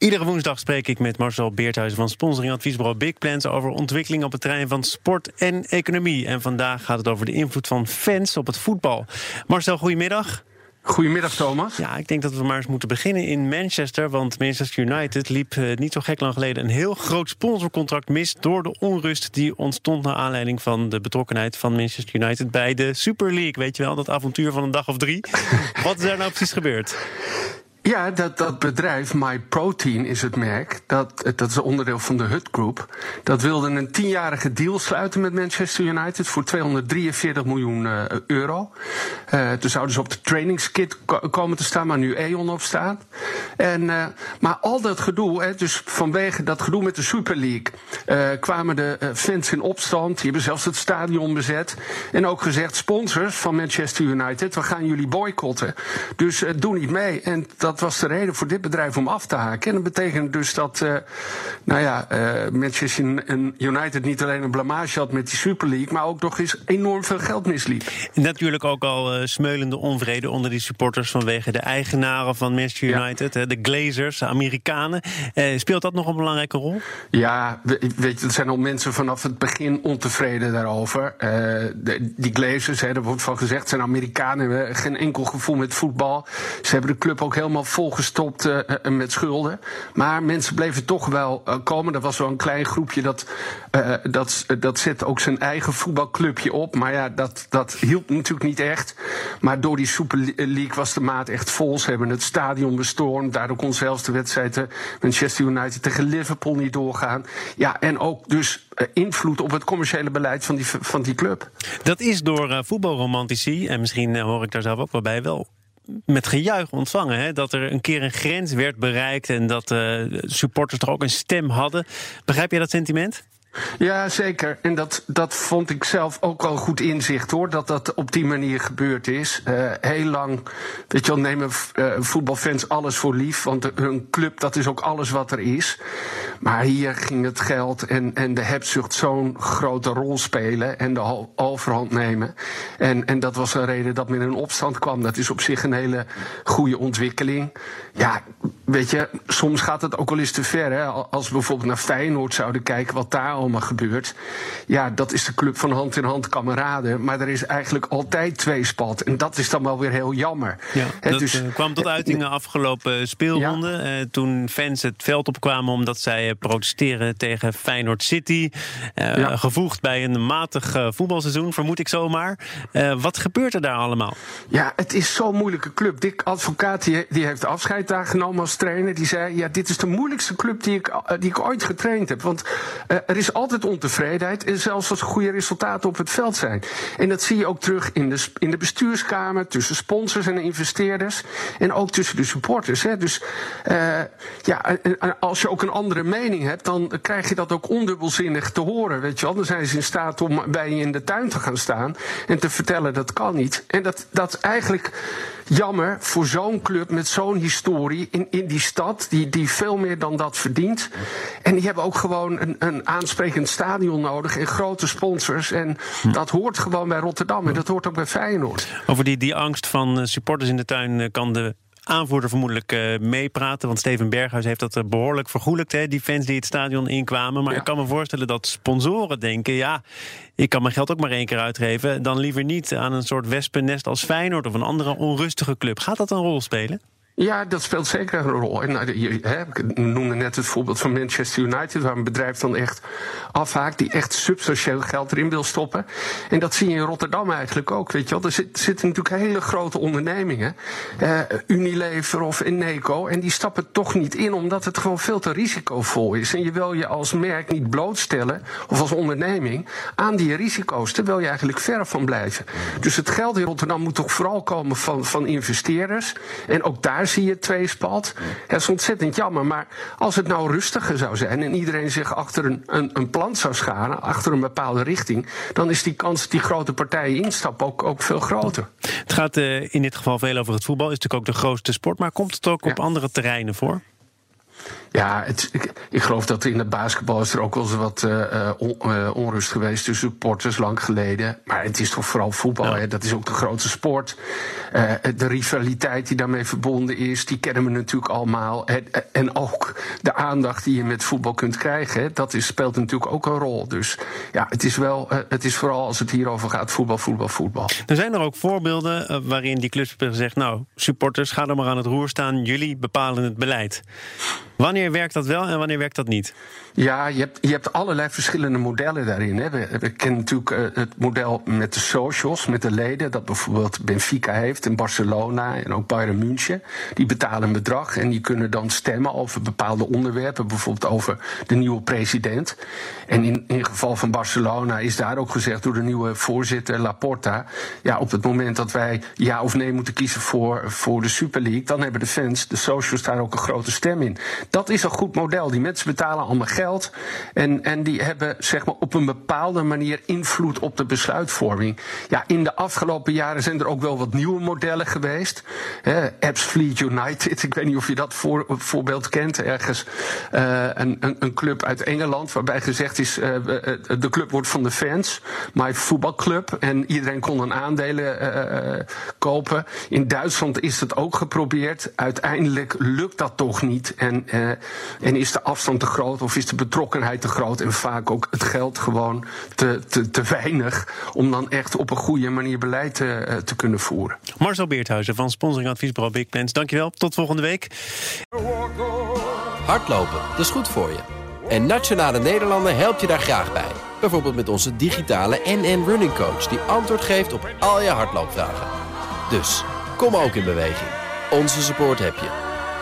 Iedere woensdag spreek ik met Marcel Beerthuizen van sponsoring adviesbureau Big Plans over ontwikkeling op het terrein van sport en economie. En vandaag gaat het over de invloed van fans op het voetbal. Marcel, goedemiddag. Goedemiddag, Thomas. Ja, ik denk dat we maar eens moeten beginnen in Manchester. Want Manchester United liep eh, niet zo gek lang geleden een heel groot sponsorcontract mis. door de onrust die ontstond naar aanleiding van de betrokkenheid van Manchester United bij de Super League. Weet je wel, dat avontuur van een dag of drie. Wat is daar nou precies gebeurd? Ja, dat, dat bedrijf, MyProtein is het merk, dat, dat is onderdeel van de Hut Group. Dat wilde een tienjarige deal sluiten met Manchester United voor 243 miljoen uh, euro. Uh, toen zouden ze op de trainingskit komen te staan, maar nu E.ON op staat. En, uh, maar al dat gedoe, hè, dus vanwege dat gedoe met de Super League, kwamen de fans in opstand. Die hebben zelfs het stadion bezet. En ook gezegd, sponsors van Manchester United, we gaan jullie boycotten. Dus doe niet mee. En dat dat was de reden voor dit bedrijf om af te haken. En dat betekent dus dat uh, nou ja, uh, Manchester United niet alleen een blamage had met die Super League, maar ook nog eens enorm veel geld misliep. Natuurlijk ook al uh, smeulende onvrede onder die supporters vanwege de eigenaren van Manchester United, ja. de Glazers, de Amerikanen. speelt dat nog een belangrijke rol? Ja, weet je, er zijn al mensen vanaf het begin ontevreden daarover. De, die Glazers, hè, daar wordt van gezegd, zijn Amerikanen, hebben geen enkel gevoel met voetbal. Ze hebben de club ook helemaal volgestopt uh, met schulden. Maar mensen bleven toch wel komen. Er was een klein groepje dat, dat, dat zette ook zijn eigen voetbalclubje op. Maar ja, dat, dat hielp natuurlijk niet echt. Maar door die Super League was de maat echt vol. Ze hebben het stadion bestormd. Daardoor kon zelfs de wedstrijd Manchester United tegen Liverpool niet doorgaan. Ja, en ook dus invloed op het commerciële beleid van die, van die club. Dat is door voetbalromantici, en misschien hoor ik daar zelf ook wel bij, wel met gejuich ontvangen. Hè? Dat er een keer een grens werd bereikt en dat uh, supporters toch ook een stem hadden. Begrijp je dat sentiment? Ja, zeker. En dat, dat vond ik zelf ook wel goed inzicht hoor. Dat dat op die manier gebeurd is. Uh, heel lang, weet je wel, nemen uh, voetbalfans alles voor lief. Want hun club, dat is ook alles wat er is. Maar hier ging het geld en, en de hebzucht zo'n grote rol spelen. En de overhand nemen. En, en dat was een reden dat men in opstand kwam. Dat is op zich een hele goede ontwikkeling. Ja, weet je, soms gaat het ook wel eens te ver. Hè? Als we bijvoorbeeld naar Feyenoord zouden kijken, wat daar allemaal gebeurt. Ja, dat is de club van hand in hand kameraden. Maar er is eigenlijk altijd twee spat. En dat is dan wel weer heel jammer. Ja, He, dat dus, kwam tot uitingen afgelopen speelronde. Ja. Uh, toen fans het veld opkwamen omdat zij protesteren tegen Feyenoord City. Uh, ja. Gevoegd bij een matig uh, voetbalseizoen, vermoed ik zomaar. wat gebeurt er daar allemaal? Ja, het is zo'n moeilijke club. Dick Advocaat die, die heeft afscheid daar genomen als trainer. Die zei, ja, dit is de moeilijkste club die ik, die ik ooit getraind heb. Want er is altijd ontevredenheid. En zelfs als er goede resultaten op het veld zijn. En dat zie je ook terug in de, in de bestuurskamer. Tussen sponsors en investeerders. En ook tussen de supporters. Hè. Dus uh, ja, als je ook een andere mening hebt. dan krijg je dat ook ondubbelzinnig te horen. Weet je wel. Dan zijn ze in staat om bij je in de tuin te gaan staan. en te vertellen dat kan niet. En dat, dat eigenlijk jammer voor zo'n club met zo'n historie in, in die stad, die, die veel meer dan dat verdient. En die hebben ook gewoon een, een aansprekend stadion nodig en grote sponsors. En hm. dat hoort gewoon bij Rotterdam en dat hoort ook bij Feyenoord. Over die, die angst van eh, supporters in de tuin eh, kan de aanvoerder vermoedelijk uh, meepraten. Want Steven Berghuis heeft dat behoorlijk vergoelijkt, hè, die fans die het stadion inkwamen. Maar ja. ik kan me voorstellen dat sponsoren denken: ja, ik kan mijn geld ook maar één keer uitgeven. Dan liever niet aan een soort wespennest als Feyenoord of een andere onrustige club. Gaat dat een rol spelen? Ja, dat speelt zeker een rol. En, nou, je, hè, ik noemde net het voorbeeld van Manchester United, waar een bedrijf dan echt afhaakt, die echt substantieel geld erin wil stoppen. En dat zie je in Rotterdam eigenlijk ook. Weet je wel. Er zit, zitten natuurlijk hele grote ondernemingen, eh, Unilever of Eneco, en die stappen toch niet in, omdat het gewoon veel te risicovol is. En je wil je als merk niet blootstellen, of als onderneming, aan die risico's. Daar wil je eigenlijk ver van blijven. Dus het geld in Rotterdam moet toch vooral komen van, van investeerders. En ook daar zie je tweespalt. Dat is ontzettend jammer. Maar als het nou rustiger zou zijn en iedereen zich achter een, een, een plan zou scharen, achter een bepaalde richting, dan is die kans dat die grote partijen instappen ook, ook veel groter. Het gaat uh, in dit geval veel over het voetbal, is natuurlijk ook de grootste sport. Maar komt het ook op andere terreinen voor? Ja, het, ik, ik, geloof dat in het basketbal is er ook wel eens wat uh, on, uh, onrust geweest tussen supporters lang geleden. Maar het is toch vooral voetbal, ja. hè? dat is ook de grootste sport. Uh, de rivaliteit die daarmee verbonden is, die kennen we natuurlijk allemaal. En, en ook de aandacht die je met voetbal kunt krijgen, hè? dat is, speelt natuurlijk ook een rol. Dus ja, het is wel, het is vooral als het hierover gaat, voetbal, voetbal, voetbal. Er zijn er ook voorbeelden waarin die clubs hebben gezegd, nou, supporters, ga er maar aan het roer staan, jullie bepalen het beleid. Wanneer werkt dat wel en wanneer werkt dat niet? Ja, je hebt, je hebt allerlei verschillende modellen daarin. Hè. We, kennen natuurlijk uh, het model met de socials, met de leden, dat bijvoorbeeld Benfica heeft in Barcelona en ook Bayern München. Die betalen een bedrag en die kunnen dan stemmen over bepaalde onderwerpen, bijvoorbeeld over de nieuwe president. En in, in geval van Barcelona is daar ook gezegd door de nieuwe voorzitter Laporta: ja, op het moment dat wij ja of nee moeten kiezen voor, voor de Super League, dan hebben de fans, de socials, daar ook een grote stem in. Dat is een goed model. Die mensen betalen allemaal geld. En, en die hebben zeg maar, op een bepaalde manier invloed op de besluitvorming. Ja, in de afgelopen jaren zijn er ook wel wat nieuwe modellen geweest. Apps Fleet United, ik weet niet of je dat voor, voorbeeld kent. Ergens uh, een, een, een, club uit Engeland waarbij gezegd is: uh, de club wordt van de fans. My voetbalclub. En iedereen kon een aandelen kopen. In Duitsland is het ook geprobeerd. Uiteindelijk lukt dat toch niet. En uh, en is de afstand te groot of is de betrokkenheid te groot en vaak ook het geld gewoon te, te, te weinig om dan echt op een goede manier beleid te, uh, te kunnen voeren. Marcel Beerthuizen van sponsoringadviesbureau Big Plans. Dankjewel, tot volgende week. Hardlopen, dat is goed voor je. En Nationale Nederlanden helpt je daar graag bij. Bijvoorbeeld met onze digitale NN Running Coach... die antwoord geeft op al je hardloopvragen. Dus, kom ook in beweging. Onze support heb je.